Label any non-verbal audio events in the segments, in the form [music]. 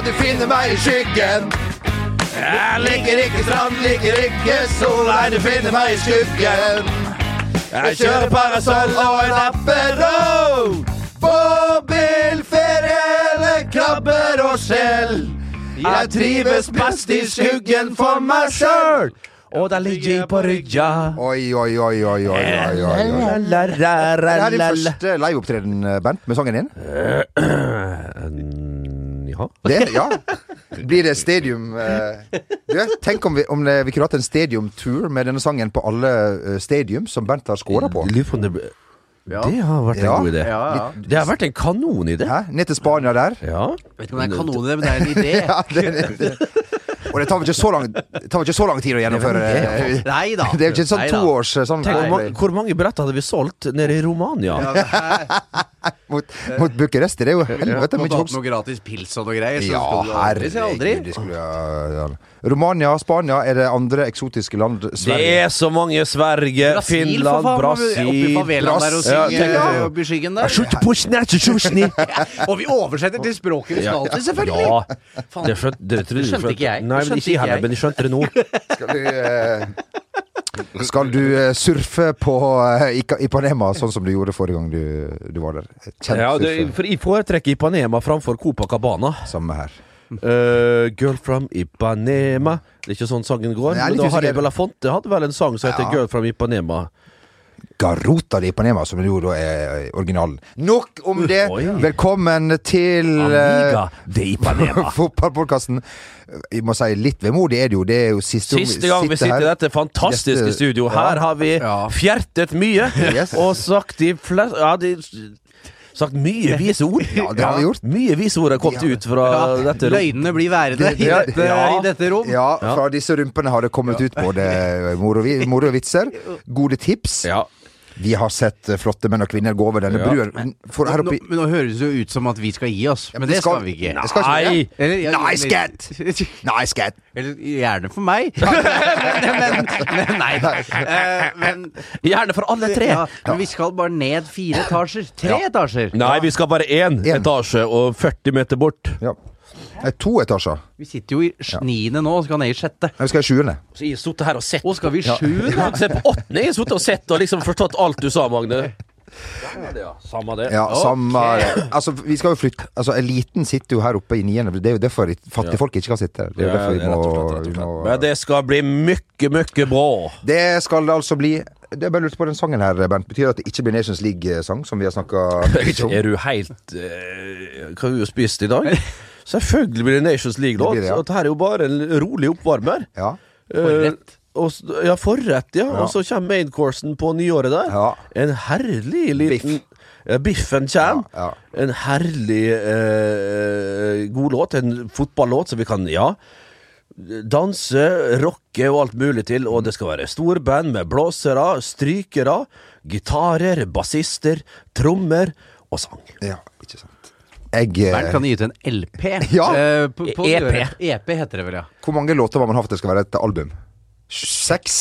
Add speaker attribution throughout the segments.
Speaker 1: Du finner meg i skyggen. Jeg liker ikke strand, liker ikke sol, nei, du finner meg i skyggen. Jeg kjører parasoll og en Aperol. Bobilferie eller krabber og skjell. Jeg trives best i skyggen for meg sjøl. Og der ligger jeg på rygga.
Speaker 2: Oi, oi, oi, oi, oi, oi, oi, oi.
Speaker 1: La, la, la,
Speaker 2: Det er din første liveopptreden, Bent, med sangen din? [clears throat]
Speaker 1: Ja.
Speaker 2: Det, ja. Blir det stadium eh, du, Tenk om, vi, om det, vi kunne hatt en stadium-tour med denne sangen på alle eh, stadium som Bernt har scora på.
Speaker 3: Ja.
Speaker 1: Det har vært en
Speaker 2: Ja.
Speaker 1: god idé.
Speaker 3: Ja, ja.
Speaker 1: Det har vært en kanonidé.
Speaker 2: Ned til Spania der.
Speaker 1: Ja.
Speaker 3: Vet ikke om det er en kanon, men det er en idé. [laughs]
Speaker 2: Ja, det, det. Og det tar vel ikke så lang, det tar vel ikke så lang tid å gjennomføre. eh,
Speaker 3: Nei da.
Speaker 2: Det er jo ikke sånn toårs eh, sånn
Speaker 1: Tenk hvor, hvor mange billetter hadde vi solgt nede i Romania?
Speaker 3: Ja, [laughs]
Speaker 2: mot, mot Bucuresti. Det er jo helvete mye hops.
Speaker 3: noe gratis pils og noe greier. Så
Speaker 2: Ja,
Speaker 3: skal du aldri si aldri.
Speaker 2: herregud. det skulle jeg- ja. Romania, Spania er det andre eksotiske land.
Speaker 1: Det er så mange. Sverige,
Speaker 3: Brasil, for
Speaker 1: Finland,
Speaker 3: faen. Oppi
Speaker 1: Brasil
Speaker 3: favelaen der og synger
Speaker 1: ja,
Speaker 3: ja, oppi skyggen der. [laughs] Og vi oversetter til språket vi skal til, selvfølgelig.
Speaker 1: Ja, det skjønte, det, trodde-
Speaker 3: skjønte ikke jeg.
Speaker 1: Nei, men ikke jeg heller, men de skjønte det nå. [laughs]
Speaker 2: Skal du, eh, skal du eh, surfe på eh, Ipanema, sånn som du gjorde forrige gang du, du var der? Kjent
Speaker 1: Ja, det, for jeg foretrekker Ipanema framfor Copacabana.
Speaker 2: Samme her.
Speaker 1: Uh, girl from Ipanema Det er ikke sånn sangen går.
Speaker 2: Er
Speaker 1: Men da Harry
Speaker 2: usikker.
Speaker 1: Belafonte hadde vel en sang som heter
Speaker 2: Ja.
Speaker 1: Girl from Ipanema.
Speaker 2: Garota di Ipanema, som jo da er originalen. Nok om det!
Speaker 1: Oi.
Speaker 2: Velkommen til
Speaker 1: Amiga
Speaker 2: uh,
Speaker 1: de Ipanema. [laughs]
Speaker 2: fotballpodkasten. Jeg må si litt vemodig er det jo. Det er jo siste,
Speaker 1: Siste gang vi sitter i dette fantastiske
Speaker 2: Dette-
Speaker 1: studio.
Speaker 2: ja.
Speaker 1: Her har vi
Speaker 3: Ja.
Speaker 1: fjertet mye
Speaker 2: Yes.
Speaker 1: og sagt de fleste Ja, de Sagt mye vise ord. [laughs]
Speaker 2: Ja, det har vi gjort.
Speaker 1: Mye vise ord har kommet
Speaker 2: Ja.
Speaker 1: ut fra
Speaker 3: Ja,
Speaker 1: dette rom.
Speaker 3: Løgnene blir værende i
Speaker 2: Ja,
Speaker 3: dette, i dette rom.
Speaker 2: Ja, fra disse rumpene har det kommet ut både moro og vitser, [laughs] gode tips.
Speaker 1: Ja.
Speaker 2: Vi har sett eh, flotte menn og kvinner gå over denne
Speaker 1: Ja.
Speaker 2: brua. Her
Speaker 3: Nå, men nå høres det jo ut som at vi skal gi oss, men
Speaker 2: det
Speaker 3: det
Speaker 2: skal-
Speaker 3: skal vi ikke.
Speaker 2: det skal ikke
Speaker 1: Nei!
Speaker 3: Eller, ja,
Speaker 2: Nice
Speaker 3: eller-
Speaker 2: cat! Nice cat!
Speaker 3: Eller gjerne for meg. [laughs] men, men, men nei men,
Speaker 1: Gjerne for alle tre.
Speaker 3: ja, men vi skal bare ned fire etasjer. Tre etasjer.
Speaker 1: Nei, vi skal bare én
Speaker 2: En.
Speaker 1: etasje og 40 meter bort.
Speaker 2: Ja. Nei, to etasjer.
Speaker 3: Vi sitter jo i niende nå og skal ned i sjette.
Speaker 2: Nei, vi skal i sjuende.
Speaker 1: Så jeg har sittet her og sett.
Speaker 3: Å, skal vi i sjuende?
Speaker 1: har ikke på åttende. Jeg har sittet og sett og liksom forstått alt du sa, Magne. Samme det, Ja, Samme det.
Speaker 2: Ja, samme Altså, vi skal jo flytte Altså, eliten sitter jo her oppe i niende. Det er jo derfor fattigfolk ikke kan sitte her. Det er jo derfor vi
Speaker 1: slett,
Speaker 2: må,
Speaker 1: rett
Speaker 2: vi må
Speaker 1: Men det skal bli mykje, mykje bra.
Speaker 2: Det skal det altså bli. Det er bare lurt på den sangen her, Bernt. Betyr det at det ikke blir Nations League-sang, som vi har snakka om? [laughs]
Speaker 1: Er du helt uh, Hva har du spist i dag? Selvfølgelig blir det Nations League-låt.
Speaker 2: blir det, ja.
Speaker 1: Dette her er jo bare en rolig oppvarmer.
Speaker 2: Ja.
Speaker 3: Forrett.
Speaker 1: Eh, og ja, forrett, ja.
Speaker 2: Ja.
Speaker 1: Og så kommer maincoursen på nyåret der.
Speaker 2: Ja.
Speaker 1: En herlig liten Ja, Biffen kommer.
Speaker 2: Ja, ja.
Speaker 1: En herlig eh, god låt. En fotballåt som vi kan Ja. Danse, rocke og alt mulig til. Og det skal være storband med blåsere, strykere, gitarer, bassister, trommer og sang.
Speaker 2: ja, ikke sant. Jeg eh,
Speaker 3: Bernt kan gi ut en LP. [laughs]
Speaker 2: Ja.
Speaker 3: eh, på, på
Speaker 1: EP.
Speaker 3: EP heter det vel, ja.
Speaker 2: Hvor mange låter må man ha for at det skal være et album? Seks?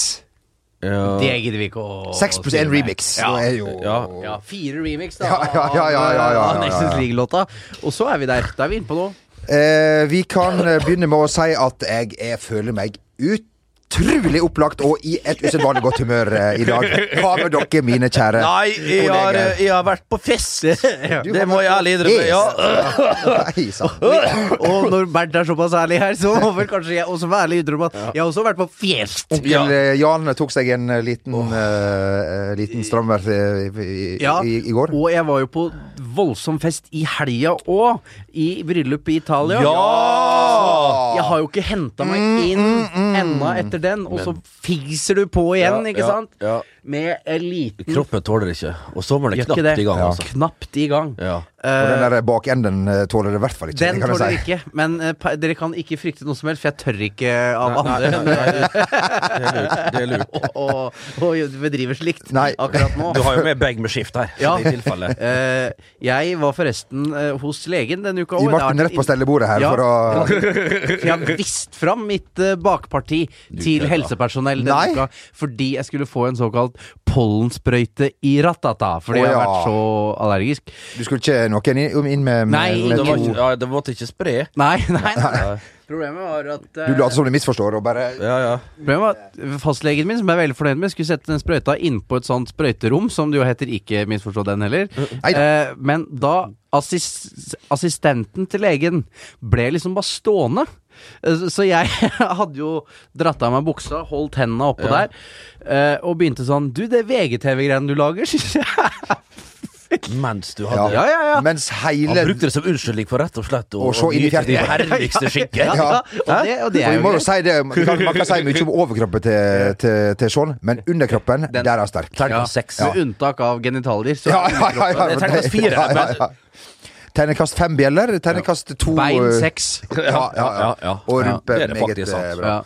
Speaker 3: Det gidder vi ikke å
Speaker 2: Seks pluss én remix.
Speaker 3: Ja.
Speaker 2: Er jo
Speaker 1: Ja.
Speaker 3: Ja, fire remix da
Speaker 2: Ja, ja, ja, ja, ja, ja, ja,
Speaker 3: av Nations. League-låta. Og så er vi der. Da er vi inne på noe.
Speaker 2: Eh, vi kan begynne med å si at jeg, jeg føler meg utrolig opplagt og i et usedvanlig godt humør eh, i dag. Hva med dere, mine kjære
Speaker 1: Nei, jeg har, jeg har vært på fest. Det må jeg ærlig innrømme. Ja.
Speaker 3: Og når Bernt er såpass ærlig her, så må vel kanskje jeg også være ærlig innrømme at jeg har også vært på fest.
Speaker 2: Onkel eh, Jan tok seg en liten, liten, uh, liten strammer eh, i, i,
Speaker 3: Ja,
Speaker 2: i, i går.
Speaker 3: og jeg var jo på voldsom fest i helga òg, i bryllup i Italia.
Speaker 1: Ja!
Speaker 3: Jeg har jo ikke henta meg inn ennå etter den, og så fiser du på igjen,
Speaker 1: Ja,
Speaker 3: ikke
Speaker 1: ja,
Speaker 3: sant?
Speaker 1: ja.
Speaker 3: Med en liten
Speaker 1: Kroppen tåler ikke. Og sommeren er knapt
Speaker 3: det.
Speaker 1: i gang.
Speaker 2: Ja.
Speaker 1: Altså.
Speaker 3: Knapt i gang.
Speaker 1: Ja.
Speaker 2: Og den der bakenden eh, tåler det i hvert fall ikke.
Speaker 3: Den
Speaker 2: kan
Speaker 3: tåler
Speaker 2: jeg si.
Speaker 3: ikke, men uh, dere kan ikke frykte noe som helst, for jeg tør ikke av
Speaker 1: Nei,
Speaker 3: andre
Speaker 1: nei, nei, det er lurt. Og, er lurt. [laughs]
Speaker 3: å å bedrive slikt
Speaker 2: Nei.
Speaker 3: akkurat nå.
Speaker 1: Du har jo med bag med skift her,
Speaker 3: Ja.
Speaker 1: i tilfelle. [laughs]
Speaker 3: Eh, jeg var forresten uh, hos legen denne uka
Speaker 2: Gi
Speaker 3: og
Speaker 2: Martin rett på stellebordet her
Speaker 3: Ja.
Speaker 2: for å
Speaker 3: For jeg har vist fram mitt eh, bakparti til helsepersonell denne
Speaker 2: Nei.
Speaker 3: uka fordi jeg skulle få en såkalt pollensprøyte i Ratata, fordi
Speaker 2: Å,
Speaker 3: jeg har vært så allergisk.
Speaker 2: Du skulle ikke noen inn, inn med, med,
Speaker 3: Nei,
Speaker 2: med
Speaker 1: Det, var ikke, ja, det måtte ikke spre.
Speaker 3: Nei, nei, nei. Problemet var at eh,
Speaker 2: Du later som du misforstår og bare
Speaker 1: Ja, ja.
Speaker 3: Problemet var at fastlegen min, som jeg er veldig fornøyd med, skulle sette den sprøyta innpå et sånt sprøyterom, som det jo heter, ikke misforstå den heller.
Speaker 2: Neida.
Speaker 3: Eh, men da assist assistenten til legen ble liksom bare stående. Eh, Så jeg [laughs] hadde jo dratt av meg buksa, holdt hendene oppå
Speaker 1: Ja.
Speaker 3: der, eh, og begynte sånn Du, det VGTV-greiene du lager, [laughs] syns jeg er
Speaker 1: Mens du hadde
Speaker 3: Ja, ja, ja.
Speaker 2: Mens
Speaker 1: Han brukte det som unnskyldning for rett og slett å
Speaker 2: så inn i
Speaker 1: nyte det
Speaker 2: fjerten.
Speaker 1: herligste [laughs] skinker.
Speaker 3: Ja, ja. Og det, og det
Speaker 2: Og
Speaker 3: er
Speaker 2: vi må
Speaker 3: jo
Speaker 2: jo si det, man kan, man kan si mye om overkroppen til, til, til Sean, men underkroppen,
Speaker 3: Den-
Speaker 2: der er han sterk.
Speaker 1: Terningkast seks.
Speaker 3: Med unntak av genitalier. Så
Speaker 2: Ja, ja, ja, ja,
Speaker 1: Det er terningkast fire,
Speaker 2: ja, ja, ja. Terningkast fem bjeller, tegnekast to
Speaker 3: Bein
Speaker 2: eh,
Speaker 3: seks. [laughs]
Speaker 2: Ja, ja, ja.
Speaker 1: Ja, ja.
Speaker 2: Og
Speaker 1: Ja,
Speaker 2: rumpe
Speaker 1: det er det
Speaker 2: meget
Speaker 1: faktisk sant.
Speaker 2: eh, bra.
Speaker 3: Ja.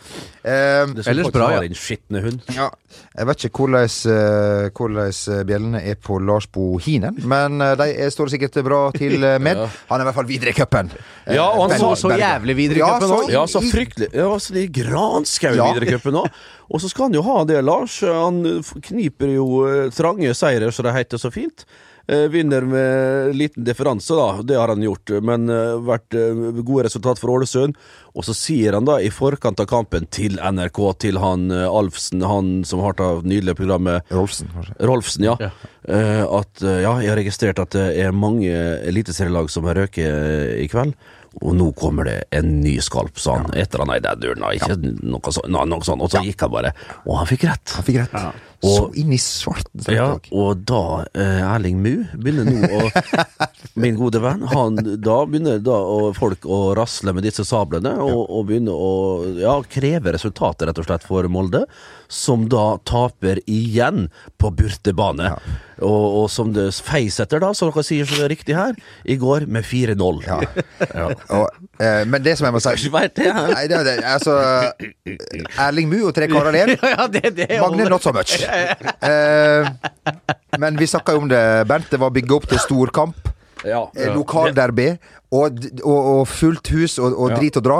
Speaker 2: Eh,
Speaker 1: Det er
Speaker 3: Ellers bra, ja.
Speaker 1: din skitne hund.
Speaker 2: ja. Jeg vet ikke hvordan, eh, hvordan bjellene er på Lars Bohinen, men de er- står sikkert bra til med. [laughs] Han er i hvert fall videre i cupen.
Speaker 1: Ja, og han så
Speaker 3: så jævlig videre i
Speaker 2: Ja,
Speaker 3: cupen òg.
Speaker 1: Ja, så fryktelig. Ja, så det er granskau
Speaker 2: Ja.
Speaker 1: videre i cupen òg. Og så skal han jo ha det, Lars. Han kniper jo trange seire, så det heter så fint. Eh, vinner med liten differanse, da. Det har han gjort. Men uh, vært eh, gode resultat for Ålesund. Og så sier han da i forkant av kampen til NRK, til han eh, Alfsen, han som har tatt nydelige programmet
Speaker 2: Rolfsen, kanskje.
Speaker 1: Rolfsen, ja.
Speaker 3: Ja.
Speaker 1: Eh, at eh, ja, jeg har registrert at det er mange eliteserielag som har røket eh, i kveld. Og nå kommer det en ny skalp, sa han. Et eller annet i den duren. da, Ikke noe, så, noe sånt. Og så gikk han bare. Og han fikk rett.
Speaker 2: Han fikk rett.
Speaker 1: Og-
Speaker 2: så inn i svarten.
Speaker 1: Ja, og da eh, Erling Mu begynner nå å [laughs] Min gode venn, han da begynner da å, folk å rasle med disse sablene og, og begynner å ja, kreve resultater, rett og slett, for Molde. Som da taper igjen på bortebane. Og, og som det feis etter, da, som dere sier så det er riktig her, i går med 4-0.
Speaker 2: Ja. [laughs]
Speaker 1: Ja. [laughs]
Speaker 2: Og, eh, men det som jeg må si
Speaker 1: det.
Speaker 2: Nei, det, det, altså Erling Mu og tre karer alene.
Speaker 3: Ja, det, det
Speaker 2: Magne not so much. Eh, men vi snakka jo om det, Bernt. Det var bygga opp til storkamp.
Speaker 1: Ja.
Speaker 2: ja. Lokalderby. Og, og, og fullt hus og, og drit og dra.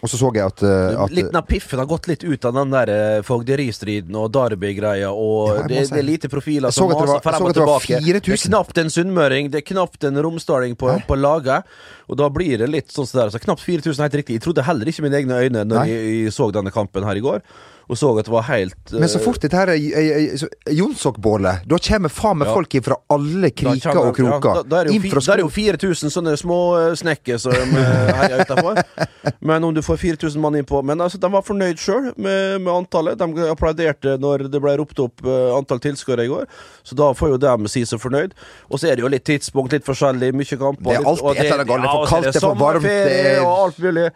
Speaker 2: Og så så jeg at, eh, at
Speaker 1: Litt av piffen har gått litt ut av den der uh, fogderistriden og Derby-greia, og
Speaker 2: Ja,
Speaker 1: det,
Speaker 2: si
Speaker 1: det er lite profiler som
Speaker 2: så det
Speaker 1: maser frem og
Speaker 2: det
Speaker 1: tilbake.
Speaker 2: 4000.
Speaker 1: Det er knapt en sunnmøring, det er knapt en romsdaling på, på laget, og da blir det litt sånn som det der. Så knapt 4000 er helt riktig. Jeg trodde heller ikke mine egne øyne når jeg, jeg så denne kampen her i går, og så at det var helt
Speaker 2: Men så
Speaker 1: eh,
Speaker 2: fort dette her er- Jonsok-bålet. Da kommer faen meg
Speaker 1: Ja.
Speaker 2: folk fra alle kriker og kroker.
Speaker 1: Ja, da, da, er fi, da er det jo 4000 sånne små eh, snekker som eh, heier utafor. [laughs] Men om du får 4000 mann innpå Men altså, de var fornøyd sjøl med, med antallet. De applauderte når det ble ropt opp antall tilskuere i går, så da får jo de si seg fornøyd. Og så er det jo litt tidspunkt, litt forskjellig, mye kamper.
Speaker 2: Det er alltid et eller annet galt. Det er for kaldt, det er for varmt, det er-
Speaker 1: Og alt mulig.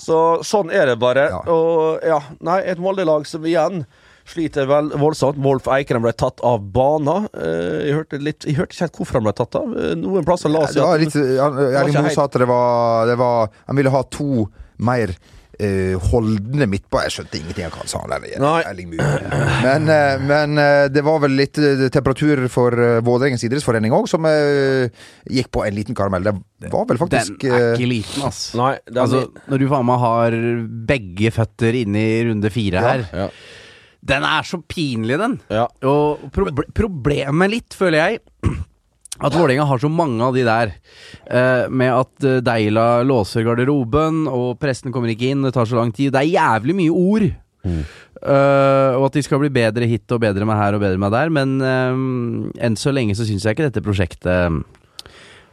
Speaker 1: Så sånn er det bare.
Speaker 2: Ja.
Speaker 1: Og ja, nei, et Molde-lag som igjen sliter vel voldsomt. Wolf Eikrem ble tatt av banen. Eh, jeg, hørte litt, jeg hørte ikke helt hvorfor han ble tatt av. Eh, Noen plasser la seg
Speaker 2: Erling Moe sa at det var, det var Han ville ha to mer eh, holdne midtbå. Jeg skjønte ingenting av hva han sa.
Speaker 1: Nei.
Speaker 2: Men, eh, men eh, det var vel litt temperatur for uh, Vålerengens idrettsforening òg, som gikk på en liten karamell. Det var vel faktisk
Speaker 3: Den
Speaker 2: er
Speaker 3: ikke liten, ass.
Speaker 1: Nei, den
Speaker 3: Altså, når du faen meg har begge føtter inne i runde fire her
Speaker 1: ja.
Speaker 3: Den er så pinlig, den.
Speaker 1: Ja.
Speaker 3: Og proble problemet litt, føler jeg at Vålerenga har så mange av de der, eh, med at eh, Deila låser garderoben, og presten kommer ikke inn, det tar så lang tid. Det er jævlig mye ord. Eh, og at de skal bli bedre hit og bedre med her og bedre med der, men eh, enn så lenge så syns jeg ikke dette prosjektet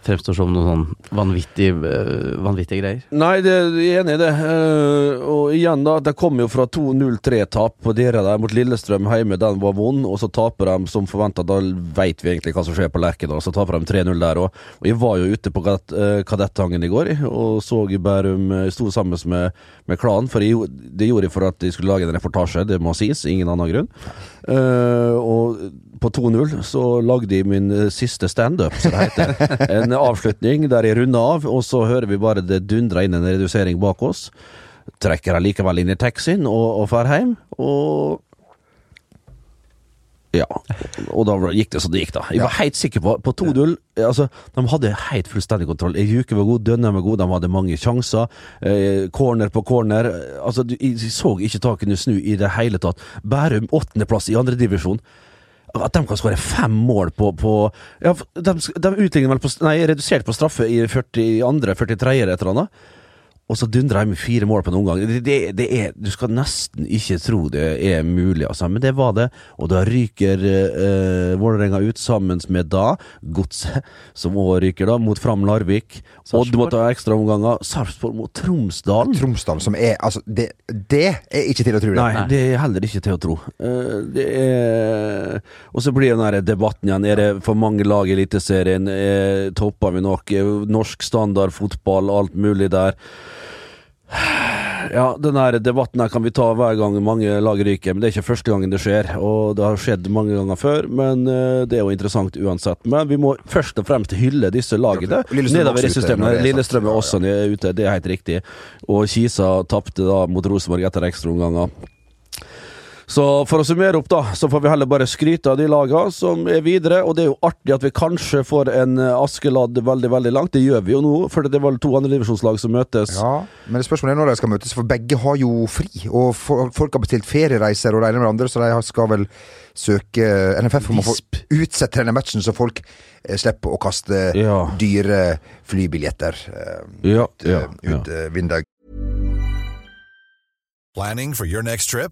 Speaker 3: fremstår som noen sånn vanvittig, eh, vanvittige greier.
Speaker 1: Nei, det, jeg er enig i det. Eh, og igjen, da. Det kom jo fra 2-0-3-tap på dere der mot Lillestrøm hjemme. Den var vond. Og så taper de som forventa. Da veit vi egentlig hva som skjer på Lerkendal. Så taper de 3-0 der òg. Og jeg var jo ute på uh, Kadettangen i går og så i Bærum sto sammen med, med klanen. For jeg, det gjorde jeg for at de skulle lage en reportasje, det må sies. Ingen annen grunn. Eh, og på 2-0 så lagde jeg min eh, siste standup, som det heter. [laughs] En avslutning der jeg runder av, og så hører vi bare det dundrer inn en redusering bak oss. Trekker jeg likevel inn i taxien og, og drar hjem, og ja, og da gikk det som det gikk, da. Jeg var helt sikker på På 2-0 altså, De hadde helt fullstendig kontroll. Juke var god, Dønne var god, de hadde mange sjanser. Eh, corner på corner. Altså, du, jeg så ikke takene snu i det hele tatt. Bærum åttendeplass i andredivisjon. At de kan skåre fem mål på, på ja, De, de vel på Nei, redusert på straffe i 42., 43. et eller annet. Og så dundrer jeg med fire mål på en omgang. Det, det, det er, du skal nesten ikke tro det er mulig, altså. Men det var det. Og da ryker eh, Vålerenga ut sammen med da Godset, som òg ryker da, mot Fram Larvik. Odd må ta ekstraomganger. Sarpsborg mot Tromsdalen.
Speaker 2: Tromsdalen, som er Altså, det, det er ikke til å tro, det.
Speaker 1: Nei, det er heller ikke til å tro. Uh, det er Og så blir den der debatten igjen. Er det for mange lag i Eliteserien? Eh, Topper vi nok? Eh, Norsk standard fotball, alt mulig der. Ja, den her debatten her kan vi ta hver gang mange lag ryker, men det er ikke første gangen det skjer. Og det har skjedd mange ganger før, men eh, det er jo interessant uansett. Men vi må først og fremst hylle disse lagene
Speaker 2: er
Speaker 1: nedover i systemet. Lillestrøm er også ute, det er helt riktig. Og Kisa tapte da mot Rosenborg etter ekstraomganger. Så for å summere opp, da, så får vi heller bare skryte av de lagene som er videre. Og det er jo artig at vi kanskje får en eh, Askeladd veldig, veldig langt. Det gjør vi jo nå, for det er vel to andredivisjonslag som møtes.
Speaker 2: Ja, men spørsmålet er når de skal møtes, for begge har jo fri. Og for, folk har bestilt feriereiser og det ene med det andre, så de skal vel søke NFF om å få utsette denne matchen, så folk eh, slipper å kaste
Speaker 1: Ja.
Speaker 2: dyre flybilletter eh,
Speaker 1: Ja,
Speaker 2: ut,
Speaker 1: ja,
Speaker 2: eh, ut eh, vinduet.
Speaker 4: Planning for your next trip?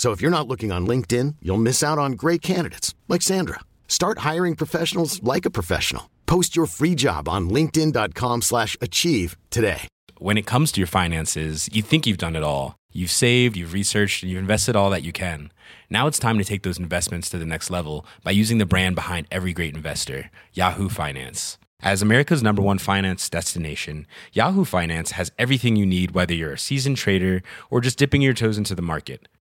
Speaker 5: So if you're not looking on LinkedIn, you'll miss out on great candidates like Sandra. Start hiring professionals like a professional. Post your free job on linkedin.com/achieve today.
Speaker 6: when it comes to your finances, you think you've done it all. You've saved, you've researched, and you've invested all that you can. Now it's time to take those investments to the next level by using the brand behind every great investor, Yahoo Finance. As America's number one finance destination, Yahoo Finance has everything you need, whether you're a seasoned trader or just dipping your toes into the market.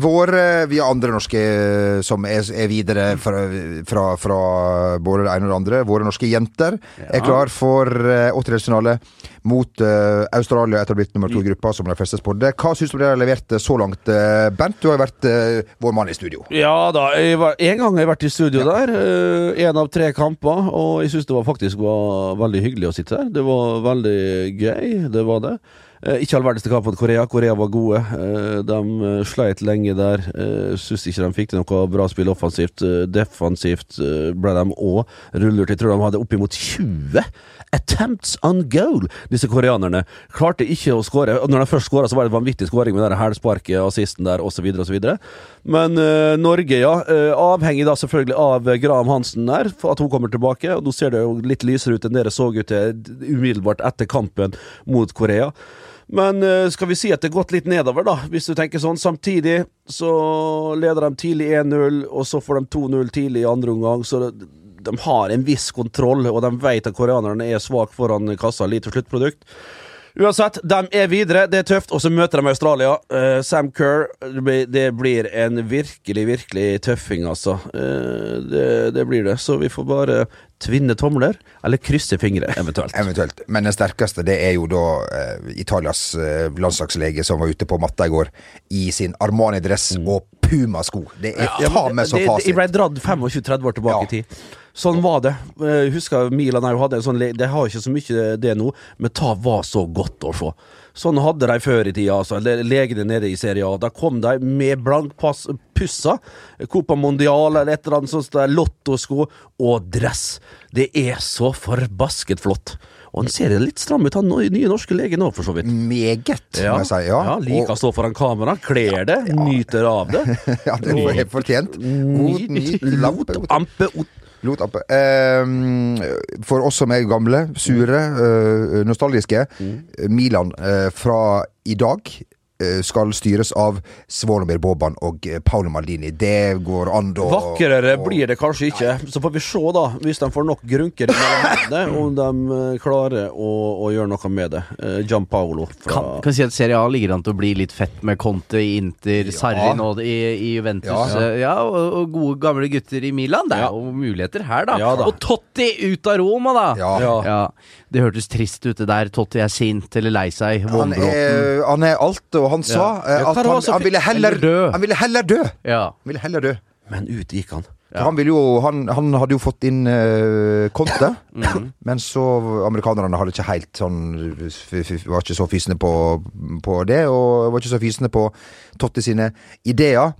Speaker 2: våre Vi har andre norske eh, som er, er videre fra, fra, fra både det ene og det andre. Våre norske jenter er klar for eh, åttedelsfinale mot eh, Australia etter å ha blitt nummer to i gruppa, som de fleste spådde. Hva syns du de har levert eh, så langt, eh, Bent? Du har jo vært eh, vår mann i studio.
Speaker 1: Ja da, var, en gang har jeg vært i studio der. Én av tre kamper. Og jeg syns det var faktisk var veldig hyggelig å sitte der. Det var veldig gøy, det var det. Eh, ikke all verdens kamp mot Korea. Korea var gode. Eh, de eh, sleit lenge der. Syns ikke de fikk til noe bra spill offensivt. Defensivt ble de òg rullert. Jeg tror de hadde oppimot 20 attempts on goal, disse koreanerne. Klarte ikke å skåre. Når de først skåra, så var det en vanvittig skåring med det hælsparket, assisten der, osv., osv. Men uh, Norge, ja. avhengig da selvfølgelig av Graham Hansen der, at hun kommer tilbake. Og nå ser det jo litt lysere ut enn det så ut umiddelbart etter kampen mot Korea. Men eh, skal vi si at det har gått litt nedover, da, hvis du tenker sånn. Samtidig så leder de tidlig 1-0, og så får de 2-0 tidlig i andre omgang. Så det, de har en viss kontroll, og de vet at koreanerne er svak foran kassa. Lite sluttprodukt. Uansett, de er videre. Det er tøft. Og så møter de Australia. Uh, Sam Kerr. Det blir, en virkelig, virkelig tøffing, altså. Uh, det, det blir det. Så vi får bare tvinne tomler eller krysse fingre, eventuelt. [laughs]
Speaker 2: Eventuelt. Men den sterkeste det er jo da eh, Italias eh, landslagslege som var ute på matta i går i sin Armani-dress og Puma-sko. Det er
Speaker 1: Mm. Ja,
Speaker 2: faen meg så fasit.
Speaker 1: Jeg ble dratt 25-30 år tilbake
Speaker 2: Ja.
Speaker 1: i tid. Sånn var det. Jeg husker Milan òg hadde en sånn lege Det har ikke så mye det nå, men ta var så godt å se. Sånn hadde de før i tida, altså. Legene nede i Serie A. Da kom de med blankpass pussa. Copa Mondial eller et eller annet sånt, lottosko og dress. Det er så forbasket flott. Og han ser litt stram ut, han nye norske legen òg, for så vidt.
Speaker 2: Meget,
Speaker 1: Ja,
Speaker 2: må jeg si. Ja,
Speaker 1: ja liker å stå foran kamera, kler det, nyter av det. [laughs]
Speaker 2: ja det er helt fortjent.
Speaker 1: Lot, ampe, ot.
Speaker 2: Lot oppe. Ehm, for oss som er gamle, sure, eh, nostalgiske. Milan eh, fra i dag skal styres av Svolomir Boban og eh, Paolo Maldini. Det går an å
Speaker 1: Vakrere blir det kanskje ikke. Så får vi se, da, hvis de får nok grunker i [laughs] det, om de eh, klarer å, å gjøre noe med det. Eh, Gian Paolo fra
Speaker 3: Kan, kan si at Serie A ligger an til å bli litt fett med Conte i Inter,
Speaker 2: Ja.
Speaker 3: Sarri nå i, i Juventus.
Speaker 2: Ja,
Speaker 3: Ja,
Speaker 2: ja.
Speaker 3: og, og gode gamle gutter i Milan. Det er
Speaker 1: Ja.
Speaker 3: jo muligheter her, da.
Speaker 1: Ja da.
Speaker 3: Og Totti ut av Roma, da!
Speaker 2: Ja.
Speaker 1: Ja.
Speaker 3: Ja, Det hørtes trist ute der. Totti er sint eller lei seg.
Speaker 2: Han er, han er alt, og han sa eh,
Speaker 1: Ja,
Speaker 2: at han, han ville heller
Speaker 3: dø.
Speaker 2: Han ville heller dø!
Speaker 3: Ja.
Speaker 2: Han ville heller dø.
Speaker 1: Men ut gikk han.
Speaker 2: Ja. Han, ville jo, han, han hadde jo fått inn uh, Conte, [laughs]
Speaker 1: -hmm.
Speaker 2: men så amerikanerne hadde ikke helt sånn f f Var ikke så fysende på, på det, og var ikke så fysende på Totti sine ideer.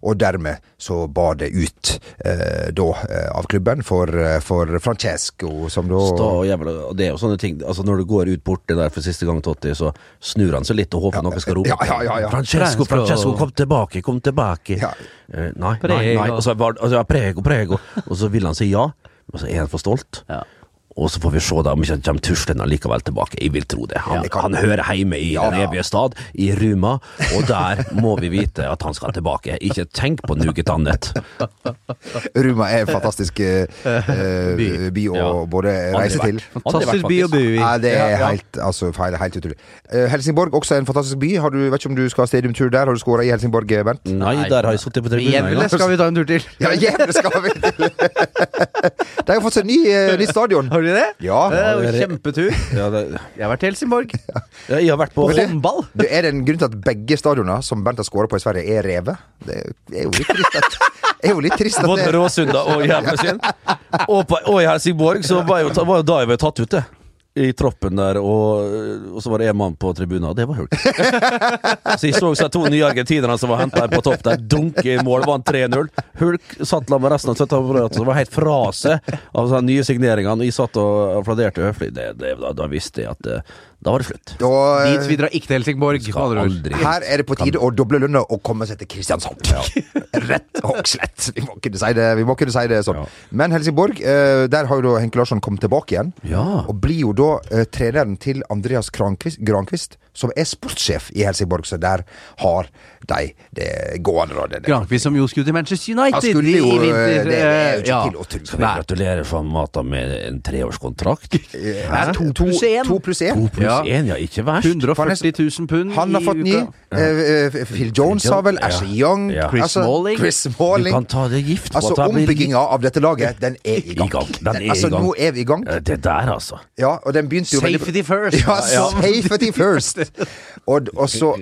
Speaker 2: Og dermed så bar det ut eh, da eh, av klubben for, eh, for Francesco, som da
Speaker 1: Stå, og jævla Og det er jo sånne ting Altså Når du går ut borte der for siste gang, Totti, så snur han seg litt og håper noen skal rope.
Speaker 2: ja, ja, ja, ja.
Speaker 1: Francesco, Francesco, kom tilbake, kom tilbake.
Speaker 2: Ja.
Speaker 1: Eh, nei, nei,
Speaker 3: Prego.
Speaker 1: nei. Og så, var, altså, prego, prego. Og så vil han si ja, men så er han for stolt.
Speaker 3: Ja.
Speaker 1: Og så får vi se da om ikke han kommer tuslende likevel tilbake. Jeg vil tro det. Han,
Speaker 2: Ja.
Speaker 1: han hører hjemme i
Speaker 2: Ja,
Speaker 1: den evige stad, i Ruma, og der må vi vite at han skal tilbake. Ikke tenk på noe annet.
Speaker 2: Ruma er en fantastisk eh, eh, by.
Speaker 3: By.
Speaker 2: å
Speaker 1: Ja.
Speaker 2: både reise til.
Speaker 3: Fantastisk by å bo i.
Speaker 2: Ja, det er helt, altså, feil, helt utrolig. Uh, Helsingborg, også en fantastisk by. Har du, vet ikke om du skal ha stadiumtur der? Har du skåra i Helsingborg, Bernt?
Speaker 1: Nei, der har jeg sittet på
Speaker 3: tre
Speaker 1: tribunen. en
Speaker 3: Jevle skal vi ta en tur til.
Speaker 2: Ja, jævlig skal vi til! [laughs] De har fått seg ny, uh, ny stadion.
Speaker 3: Har de det?
Speaker 2: Ja.
Speaker 3: Det er jo
Speaker 1: Ja,
Speaker 3: kjempetur.
Speaker 1: Ja, det,
Speaker 3: Jeg har vært i Helsingborg.
Speaker 1: ja, jeg har vært på
Speaker 3: På håndball.
Speaker 2: Du, er det en grunn til at begge stadioner som Bernt har skåra på i Sverige, er revet? Det er jo litt trist at, er jo litt trist at
Speaker 1: Både
Speaker 2: det
Speaker 1: Råsunda og Jævlesund. [laughs] Og, på- og i Helsingborg så var jo, var jo da jeg var tatt ut, det. I troppen der, og, og så var det én mann på tribunen, og det var Hulk. [laughs] Så jeg så seg to nye argentinere som var henta på topp der. Dunke i mål, vant 3-0. Hulk satt sammen med resten av støtteapparatet som var helt fra seg av de nye signeringene. Og jeg satt og applauderte høflig. Det, det, da, da visste jeg at det, da var det slutt.
Speaker 2: Da,
Speaker 3: Dit vi drar ikke til Helsingborg.
Speaker 2: Her er det på tide å doble lønna og komme seg til Kristiansand. [laughs] Rett og slett. Vi må kunne si det, vi må kunne si det sånn.
Speaker 1: Ja.
Speaker 2: Men Helsingborg, eh, der har jo da Henke Larsson kommet tilbake igjen.
Speaker 1: Ja.
Speaker 2: Og blir jo da eh, treneren til Andreas Krankvist, Grankvist, som er sportssjef i Helsingborg. Så der har de det gående. Da. Det, det.
Speaker 3: Granqvist som jo skulle til Manchester United
Speaker 2: jo,
Speaker 3: i
Speaker 2: eh,
Speaker 3: vinter.
Speaker 2: det er jo ikke
Speaker 3: Ja.
Speaker 2: til å tro.
Speaker 1: Skal vi gratulere for Mata med en treårskontrakt?
Speaker 2: Hæ?
Speaker 3: To pluss én.
Speaker 2: Én.
Speaker 3: Ja.
Speaker 1: ja. Ikke verst.
Speaker 3: 140 000 pund
Speaker 2: Han har fått
Speaker 3: ni.
Speaker 2: eh, Phil Jones har vel.
Speaker 1: Ja.
Speaker 2: Young.
Speaker 1: Ja.
Speaker 3: Chris Smalling.
Speaker 2: Chris
Speaker 1: Du kan ta det gift på
Speaker 2: Altså,
Speaker 1: at det blir
Speaker 2: ombygginga av dette laget, den er i gang.
Speaker 1: I gang. Den er i
Speaker 2: altså,
Speaker 1: gang.
Speaker 2: nå er vi i gang.
Speaker 1: Eh, Det der, altså.
Speaker 2: Ja, og den begynte jo veldig
Speaker 3: Safety first.
Speaker 2: Ja, safety first. Og, og så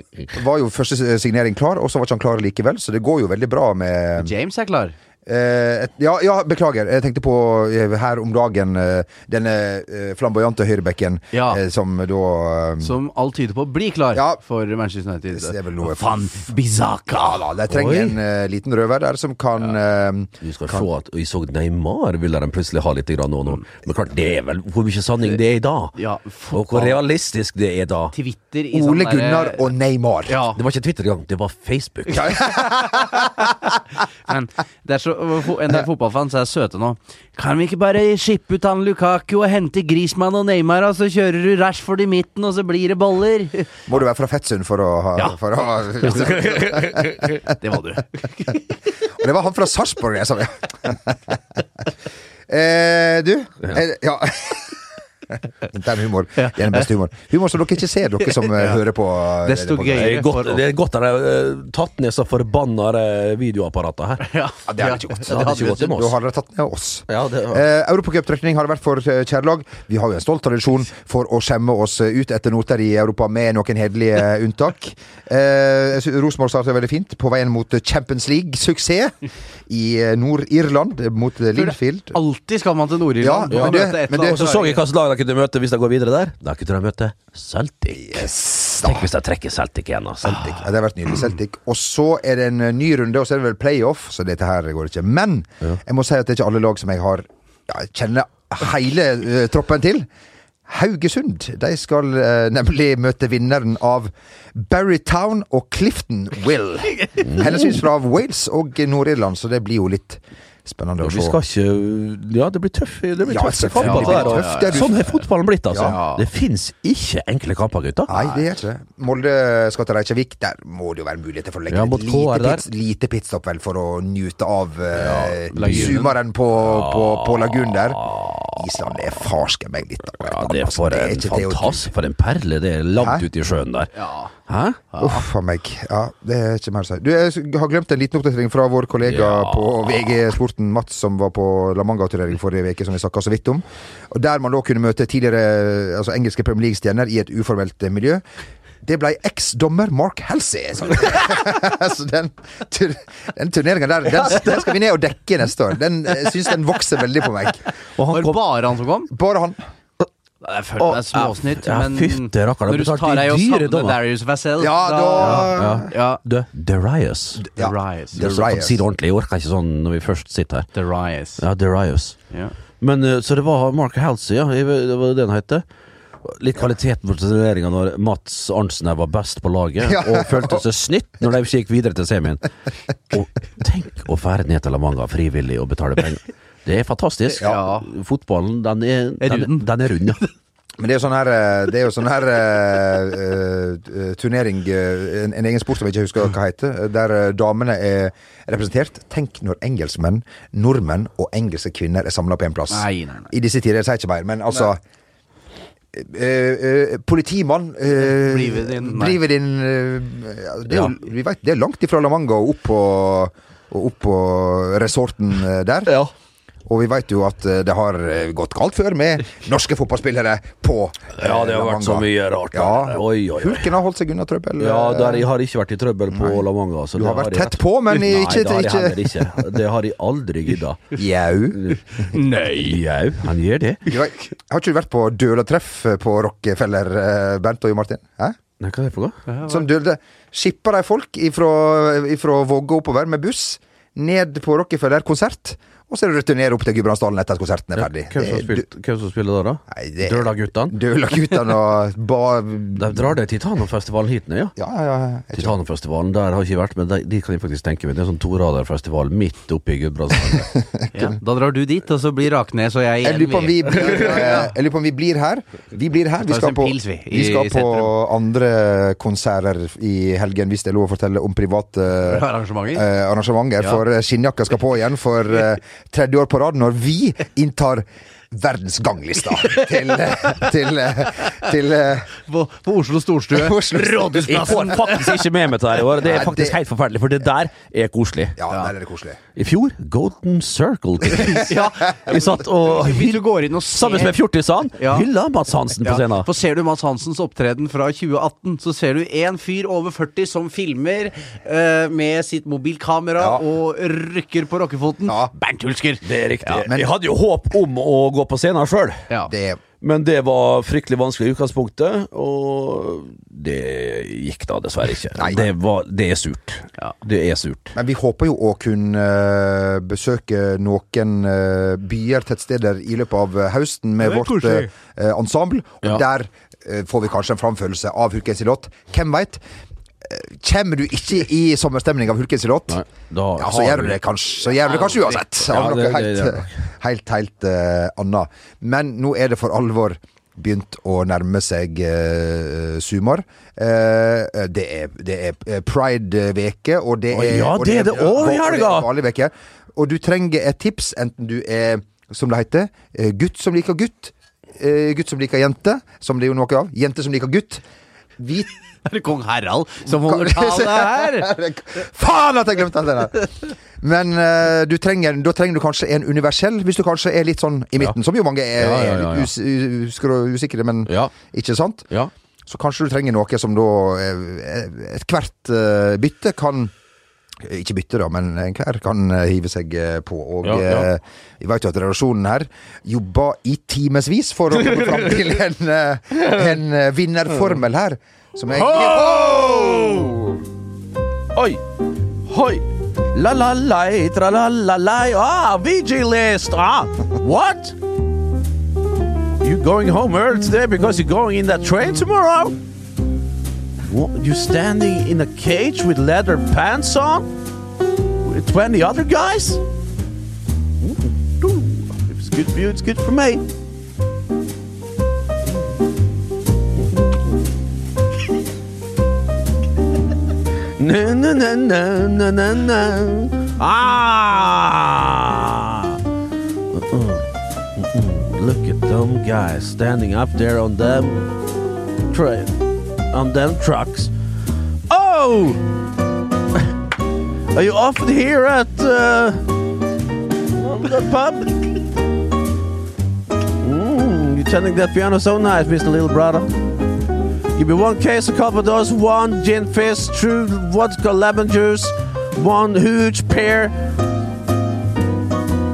Speaker 2: var jo første signering klar, og så var ikke han klar likevel. Så det går jo veldig bra med
Speaker 3: James er klar.
Speaker 2: Eh, et- ja, ja, beklager. Jeg tenkte på eh, her om dagen eh, denne eh, flamboyante høyrebekken
Speaker 3: Ja.
Speaker 2: eh, som da eh,
Speaker 3: Som alt tyder på blir klar
Speaker 2: Ja.
Speaker 3: for Manchester United.
Speaker 2: Det er vel noe-
Speaker 3: Van Bizaka.
Speaker 2: Ja da, de trenger
Speaker 1: Oi.
Speaker 2: en eh, liten røver der som kan eh,
Speaker 1: Du skal se at Vi så Neymar ville de plutselig ha litt grann nå, nå. Men klart, det er vel hvor mye sanning det er i dag.
Speaker 3: Ja,
Speaker 1: Og hvor realistisk det er da.
Speaker 3: Twitter i
Speaker 2: Ole
Speaker 3: sånn Gunnar
Speaker 2: Gunnar og Neymar.
Speaker 3: Ja,
Speaker 1: Det var ikke Twitter engang, det var Facebook. [laughs]
Speaker 3: men det er så, en del fotballfans er søte nå. Kan vi ikke bare shippe ut han Lukaku og hente Grismann og Neymar, og så kjører du Rashford i midten, og så blir det boller?
Speaker 2: Må du være fra Fettsund for å ha,
Speaker 3: Ja.
Speaker 2: for å ha [laughs]
Speaker 3: Det må du.
Speaker 2: Og det var han fra Sarpsborg jeg sa. [laughs] eh, du, eh, ja. [laughs] Intern humor. Det er den beste humoren. Humor som dere ikke ser, dere som eh, [laughs] hører på. eh,
Speaker 3: Desto.
Speaker 1: Det
Speaker 3: gøyere.
Speaker 1: er godt, det er godt at de har tatt ned så forbanna eh, videoapparater her.
Speaker 3: Ja,
Speaker 2: Ja, det hadde ikke gått.
Speaker 1: Det hadde ikke gått med
Speaker 2: Da
Speaker 1: hadde
Speaker 2: har dere tatt ned oss.
Speaker 1: Ja, det,
Speaker 2: Eh, Europacuptrekning har det vært for eh, kjærlag. Vi har jo en stolt tradisjon for å skjemme oss eh, ut etter noter i Europa, med noen hederlige [laughs] unntak. Eh, Rosenborg startet veldig fint på veien mot Champions League-suksess i eh, Nord-Irland, eh, mot eh, Linfield.
Speaker 3: Alltid skal man til Nord-Irland.
Speaker 2: Ja, men det- men det-
Speaker 1: og så så jeg hvilket lag de kunne møte hvis de går videre der. Da kunne de møte Celtic.
Speaker 2: Yes.
Speaker 1: Tenk hvis de trekker Celtic igjen. Altså.
Speaker 2: Celtic. Ja, det har vært nydelig. Celtic. Og så er det en eh, ny runde, og så er det vel playoff, så dette her går ikke. Men jeg må si at det er ikke alle lag som jeg har ja, kjenner hele uh, troppen til. Haugesund de skal eh, nemlig møte vinneren av Barrytown og Clifton Will. [laughs] Henholdsvis fra Wales og Nord-Irland, så det blir jo litt spennende å
Speaker 1: Vi skal ikke Ja, det blir tøff Det blir
Speaker 2: Ja,
Speaker 1: tøff kamper.
Speaker 2: Ja, det er
Speaker 1: Sånn er fotballen blitt, altså.
Speaker 3: Ja.
Speaker 1: Det fins ikke enkle kamper, gutter.
Speaker 2: Nei, det er ikke. Molde skal til Reykjavik. Der må det jo være muligheter for å legge
Speaker 1: Ja,
Speaker 2: et lite, pits, lite pitstop vel for å nyte av uh,
Speaker 3: Lagunen.
Speaker 2: på, på, på, på lagunen der. Island det er farsken meg litt. av
Speaker 1: Ja, det er
Speaker 2: altså.
Speaker 1: for
Speaker 2: Det er
Speaker 1: en
Speaker 2: å tro.
Speaker 1: fantastisk For en perle det er langt ute i sjøen der. Hæ?
Speaker 2: Uff a meg. Ja, det er ikke mer å si. Du, jeg har glemt en liten oppdatering fra vår kollega
Speaker 1: Ja.
Speaker 2: på VG Sporten, Mats, som var på La Manga-turnering forrige uke, som vi snakka så vidt om. Og Der man da kunne møte tidligere altså engelske Premier League-stjerner i et uformelt eh, miljø. Det ble eksdommer Mark Halsey. Så, [laughs] så den, tur, den turneringa der, den, den skal vi ned og dekke neste år. Den jeg syns den vokser veldig på meg.
Speaker 1: Og
Speaker 3: Var
Speaker 1: han
Speaker 3: det
Speaker 1: kom
Speaker 3: bare han som kom?
Speaker 2: Bare han.
Speaker 3: Jeg følte meg småsnytt,
Speaker 1: ja,
Speaker 3: men
Speaker 1: fytte rakker,
Speaker 3: når du
Speaker 1: du
Speaker 3: tar deg og savner. Darius Vassell
Speaker 2: Ja, da
Speaker 1: ja.
Speaker 3: ja.
Speaker 1: The Darius.
Speaker 2: Ja.
Speaker 3: Darius.
Speaker 1: Si det ordentlig. Jeg orker ikke sånn når vi først sitter her.
Speaker 3: Darius.
Speaker 1: Ja, Darius.
Speaker 3: Ja.
Speaker 1: Men eh, Så det var Mark Halsey, ja. Det var det han het. Litt kvaliteten på turneringa når Mats Arntzen var best på laget,
Speaker 2: Ja.
Speaker 1: og følte seg snytt når de ikke gikk videre til semien. Og tenk å fære ned til La Manga frivillig og betale penger. Det er fantastisk.
Speaker 3: Ja.
Speaker 1: Fotballen, den er, den, den er rund, ja.
Speaker 2: Men det er jo sånn her eh, Det er jo sånn her uh, uh, turnering uh, en, en egen sport som jeg ikke husker hva heter, der damene er representert. Tenk når engelskmenn, nordmenn og engelske kvinner er samla på én plass.
Speaker 3: Nei, nei, nei.
Speaker 2: I disse tider, jeg sier ikke mer, men altså eh, eh, politimann eh,
Speaker 3: din-
Speaker 2: eh, ja, det, vi vet, det er langt ifra La Manga og opp på, og opp på resorten eh, der.
Speaker 1: ja.
Speaker 2: Og vi vet jo at eh, det har eh, gått galt før med norske fotballspillere på eh, [laughs]
Speaker 1: Ja, det har vært så mye rart.
Speaker 2: Ja.
Speaker 1: Oi, oi, oi.
Speaker 2: Hulken har holdt seg unna trøbbel.
Speaker 1: Ja,
Speaker 2: eh,
Speaker 1: der jeg har ikke vært i trøbbel på La Manga. så
Speaker 2: Du har vært
Speaker 1: har
Speaker 2: tett
Speaker 1: vært...
Speaker 2: på, men
Speaker 1: Nei,
Speaker 2: ikke-
Speaker 1: det har jeg
Speaker 2: ikke-
Speaker 1: heller ikke. Det har jeg aldri gidda. [laughs]
Speaker 2: Jau. [laughs]
Speaker 1: Nei. Jau, han gjør det.
Speaker 2: Har ikke du vært på dølatreff på Rockefeller, eh, Bernt og Jo Martin? Hæ?
Speaker 1: Nei, hva er det for noe?
Speaker 2: Som dølte Skipper de folk ifra, ifra Vågå oppover med buss ned på Rockefeller konsert, og så returnerer opp til Gudbrandsdalen etter at konserten er ferdig.
Speaker 1: Hvem som,
Speaker 2: Det-
Speaker 1: spilt, hvem som spiller da, da?
Speaker 2: Det-
Speaker 1: Døla-guttene?
Speaker 2: Dølaguttene og ba... [laughs]
Speaker 1: De drar det Titanofestivalen hit nå, ja.
Speaker 2: Ja, ja, ja.
Speaker 1: Titanofestivalen, der har jeg ikke vært, men de, de kan jeg faktisk tenke meg. Det er en sånn toraderfestival midt oppe i Gudbrandsdalen. [laughs]
Speaker 3: Ja. Da drar du dit, og så blir Raknes og jeg
Speaker 2: Jeg lurer på om vi blir, [laughs] jeg lurer på om vi blir her. Vi blir her. Vi skal på,
Speaker 3: vi,
Speaker 2: vi skal på andre konserter i helgen, hvis det er lov å fortelle om private
Speaker 3: Arrangementer.
Speaker 2: eh, arrangementer.
Speaker 3: Ja.
Speaker 2: For skinnjakka skal på igjen for eh, tredje år på rad, når vi inntar verdens ganglista til, til, til
Speaker 3: På, på Oslo Storstue.
Speaker 2: Oslo Storstue.
Speaker 1: Jeg får faktisk ikke med meg det her i år. Det er faktisk helt forferdelig, for det der er koselig.
Speaker 2: Ja, der er det koselig.
Speaker 1: I fjor Golden Circle. [laughs]
Speaker 3: Ja.
Speaker 1: Vi satt og
Speaker 3: Hvis du går inn og ser
Speaker 1: Sammen med fjortisene
Speaker 3: Ja.
Speaker 1: hylla Mats Hansen på
Speaker 3: Ja,
Speaker 1: scenen.
Speaker 3: for ser du Mads Hansens opptreden fra 2018, så ser du en fyr over 40 som filmer uh, med sitt mobilkamera
Speaker 2: Ja.
Speaker 3: og rykker på rockefoten.
Speaker 2: Ja.
Speaker 3: Bernt Hulsker!
Speaker 1: Det er riktig.
Speaker 2: men-
Speaker 1: jeg hadde jo håp om å gå på scenen sjøl,
Speaker 3: Ja.
Speaker 1: Men det var fryktelig vanskelig i utgangspunktet, og det gikk da dessverre ikke.
Speaker 2: Nei.
Speaker 1: Det, var, det er surt.
Speaker 3: Ja.
Speaker 1: Det er surt.
Speaker 2: Men vi håper jo å kunne eh, besøke noen eh, byer, tettsteder, i løpet av høsten med vårt
Speaker 3: koselig.
Speaker 2: eh, ensemble. Og
Speaker 1: Ja.
Speaker 2: der får vi kanskje en framførelse av Hulkens låt. Hvem veit? Kommer du ikke i sommerstemning av Hulkens låt,
Speaker 1: da
Speaker 2: ja, så gjør du det kanskje, så gjør du det kanskje uansett.
Speaker 1: Ja,
Speaker 2: Av noe helt, helt, helt uh, annet. Men nå er det for alvor begynt å nærme seg uh, sumar. Uh, det er, det er eh, pride-veke, og det er
Speaker 1: ja, det er det også i helga!
Speaker 2: Og du trenger et tips, enten du er, som det heter, gutt som liker gutt, gutt som liker jente, som det er jo noe av. Jente som liker gutt. Vi [laughs]
Speaker 3: Er det kong Harald som holder [laughs] tale her?
Speaker 2: Faen at jeg glemte alt det der! Men uh, du trenger, da trenger du kanskje en universell, hvis du kanskje er litt sånn i midten, som jo mange er,
Speaker 1: Ja, ja, ja, ja.
Speaker 2: us, usikre men
Speaker 1: Ja.
Speaker 2: ikke sant?
Speaker 1: Ja.
Speaker 2: Så kanskje du trenger noe som da eh, Ethvert uh, bytte kan ikke bytte, da, men enhver kan eh, hive seg eh, på. Og
Speaker 1: Ja, ja.
Speaker 2: eh, vi vet jo at redaksjonen her jobba i timevis for å komme fram til en, en vinnerformel her. Som jeg
Speaker 1: Oi! Hoi! La-la-lei, tra-la-la-lei Ah, VG list. Ah, what? You going home early today because you're going in that train tomorrow? What, you standing in a cage with leather pants on? With 20 other guys? If it's good for you, it's good for me. No, no, no, no, no, no, no. Ah! Uh-uh. Look at them guys standing up there on them train, on them trucks. Oh! [laughs] Are you often here at uh, the pub? Mm, you're telling that piano so nice, Mr. Little Brother. Give me one case of Calvados, one gin fizz, true vodka lemon juice, one huge pear,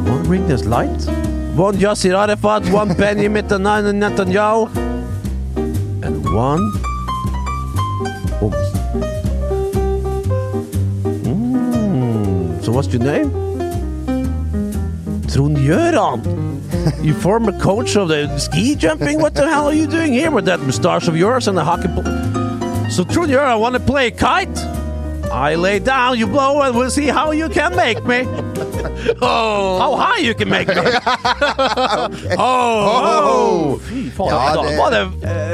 Speaker 1: one Ringnes Light, one Yasser Arafat, one [laughs] Benjamin Netanyahu, and one Mm, so what's your name? Trond Göran. You former coach of the ski jumping? What the hell are you doing here with that moustache of yours and the hockey ball? So Trond Göran, I want to play kite. I lay down, you blow, and we'll see how you can make me. oh. How high you can make me. [laughs] oh, oh. Fy faen,
Speaker 2: Ja,
Speaker 1: da
Speaker 2: det-
Speaker 1: var det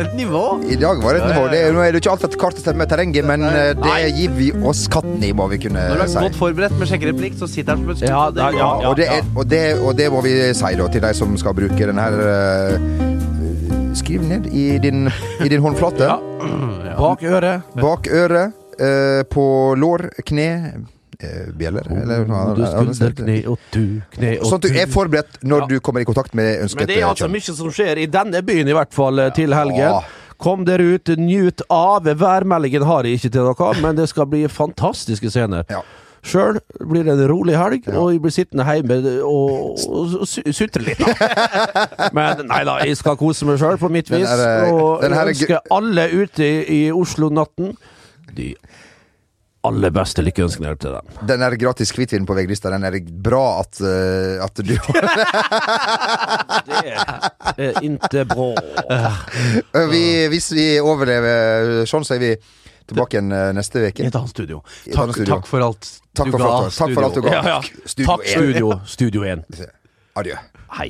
Speaker 3: Et nivå.
Speaker 2: I dag var det et nivå. Det er, nå er det ikke alltid at kartet stemmer med terrenget, men eh, det gir vi oss katten i, må vi kunne
Speaker 3: Når du er
Speaker 2: si.
Speaker 3: godt forberedt med sjekkereplikk, så sitter han som et stup.
Speaker 1: Ja, da- ja,
Speaker 3: ja,
Speaker 2: og, det er, og, det, og det må vi si da til de som skal bruke den her eh, Skriv ned i din, i din håndflate.
Speaker 1: Ja. Bak øret.
Speaker 2: Bak øret, eh, på lår, kne eh, Bjeller, eller noe
Speaker 1: Du skulder, kne og du, kne og
Speaker 2: Sånn at du er forberedt når
Speaker 1: Ja.
Speaker 2: du kommer i kontakt med ønsket
Speaker 1: Men det er altså mye som skjer i denne byen, i hvert fall, eh, til helgen. Kom dere ut, nyt av. Værmeldingen har jeg ikke til dere, men det skal bli fantastiske scener.
Speaker 2: Ja.
Speaker 1: Sjøl blir det en rolig helg, og jeg blir sittende hjemme og, og, og sutre litt. Da. [laughs] Men nei da, jeg skal kose meg sjøl på mitt
Speaker 2: Den
Speaker 1: vis.
Speaker 2: er, eh,
Speaker 1: Og
Speaker 2: ønske
Speaker 1: ønsker alle ute i, i Oslo-natten de aller beste lykkeønskninger til dem.
Speaker 2: Den er gratis hvitvin på VG-lista. Den er bra at, uh, at du
Speaker 1: Det er inte bra.
Speaker 2: vi, Hvis vi overlever sånn, så er vi tilbake igjen eh, neste
Speaker 3: I
Speaker 2: uke.
Speaker 3: et annet studio.
Speaker 2: I et
Speaker 3: Takk,
Speaker 2: annet studio.
Speaker 3: takk for alt
Speaker 2: Takk
Speaker 3: du
Speaker 2: for,
Speaker 3: ga.
Speaker 2: alt, takk for alt du ga.
Speaker 1: Ja, ja.
Speaker 2: Studio
Speaker 1: Takk,
Speaker 2: 1.
Speaker 1: Studio, Studio 1.
Speaker 2: Adjø.
Speaker 1: Hei.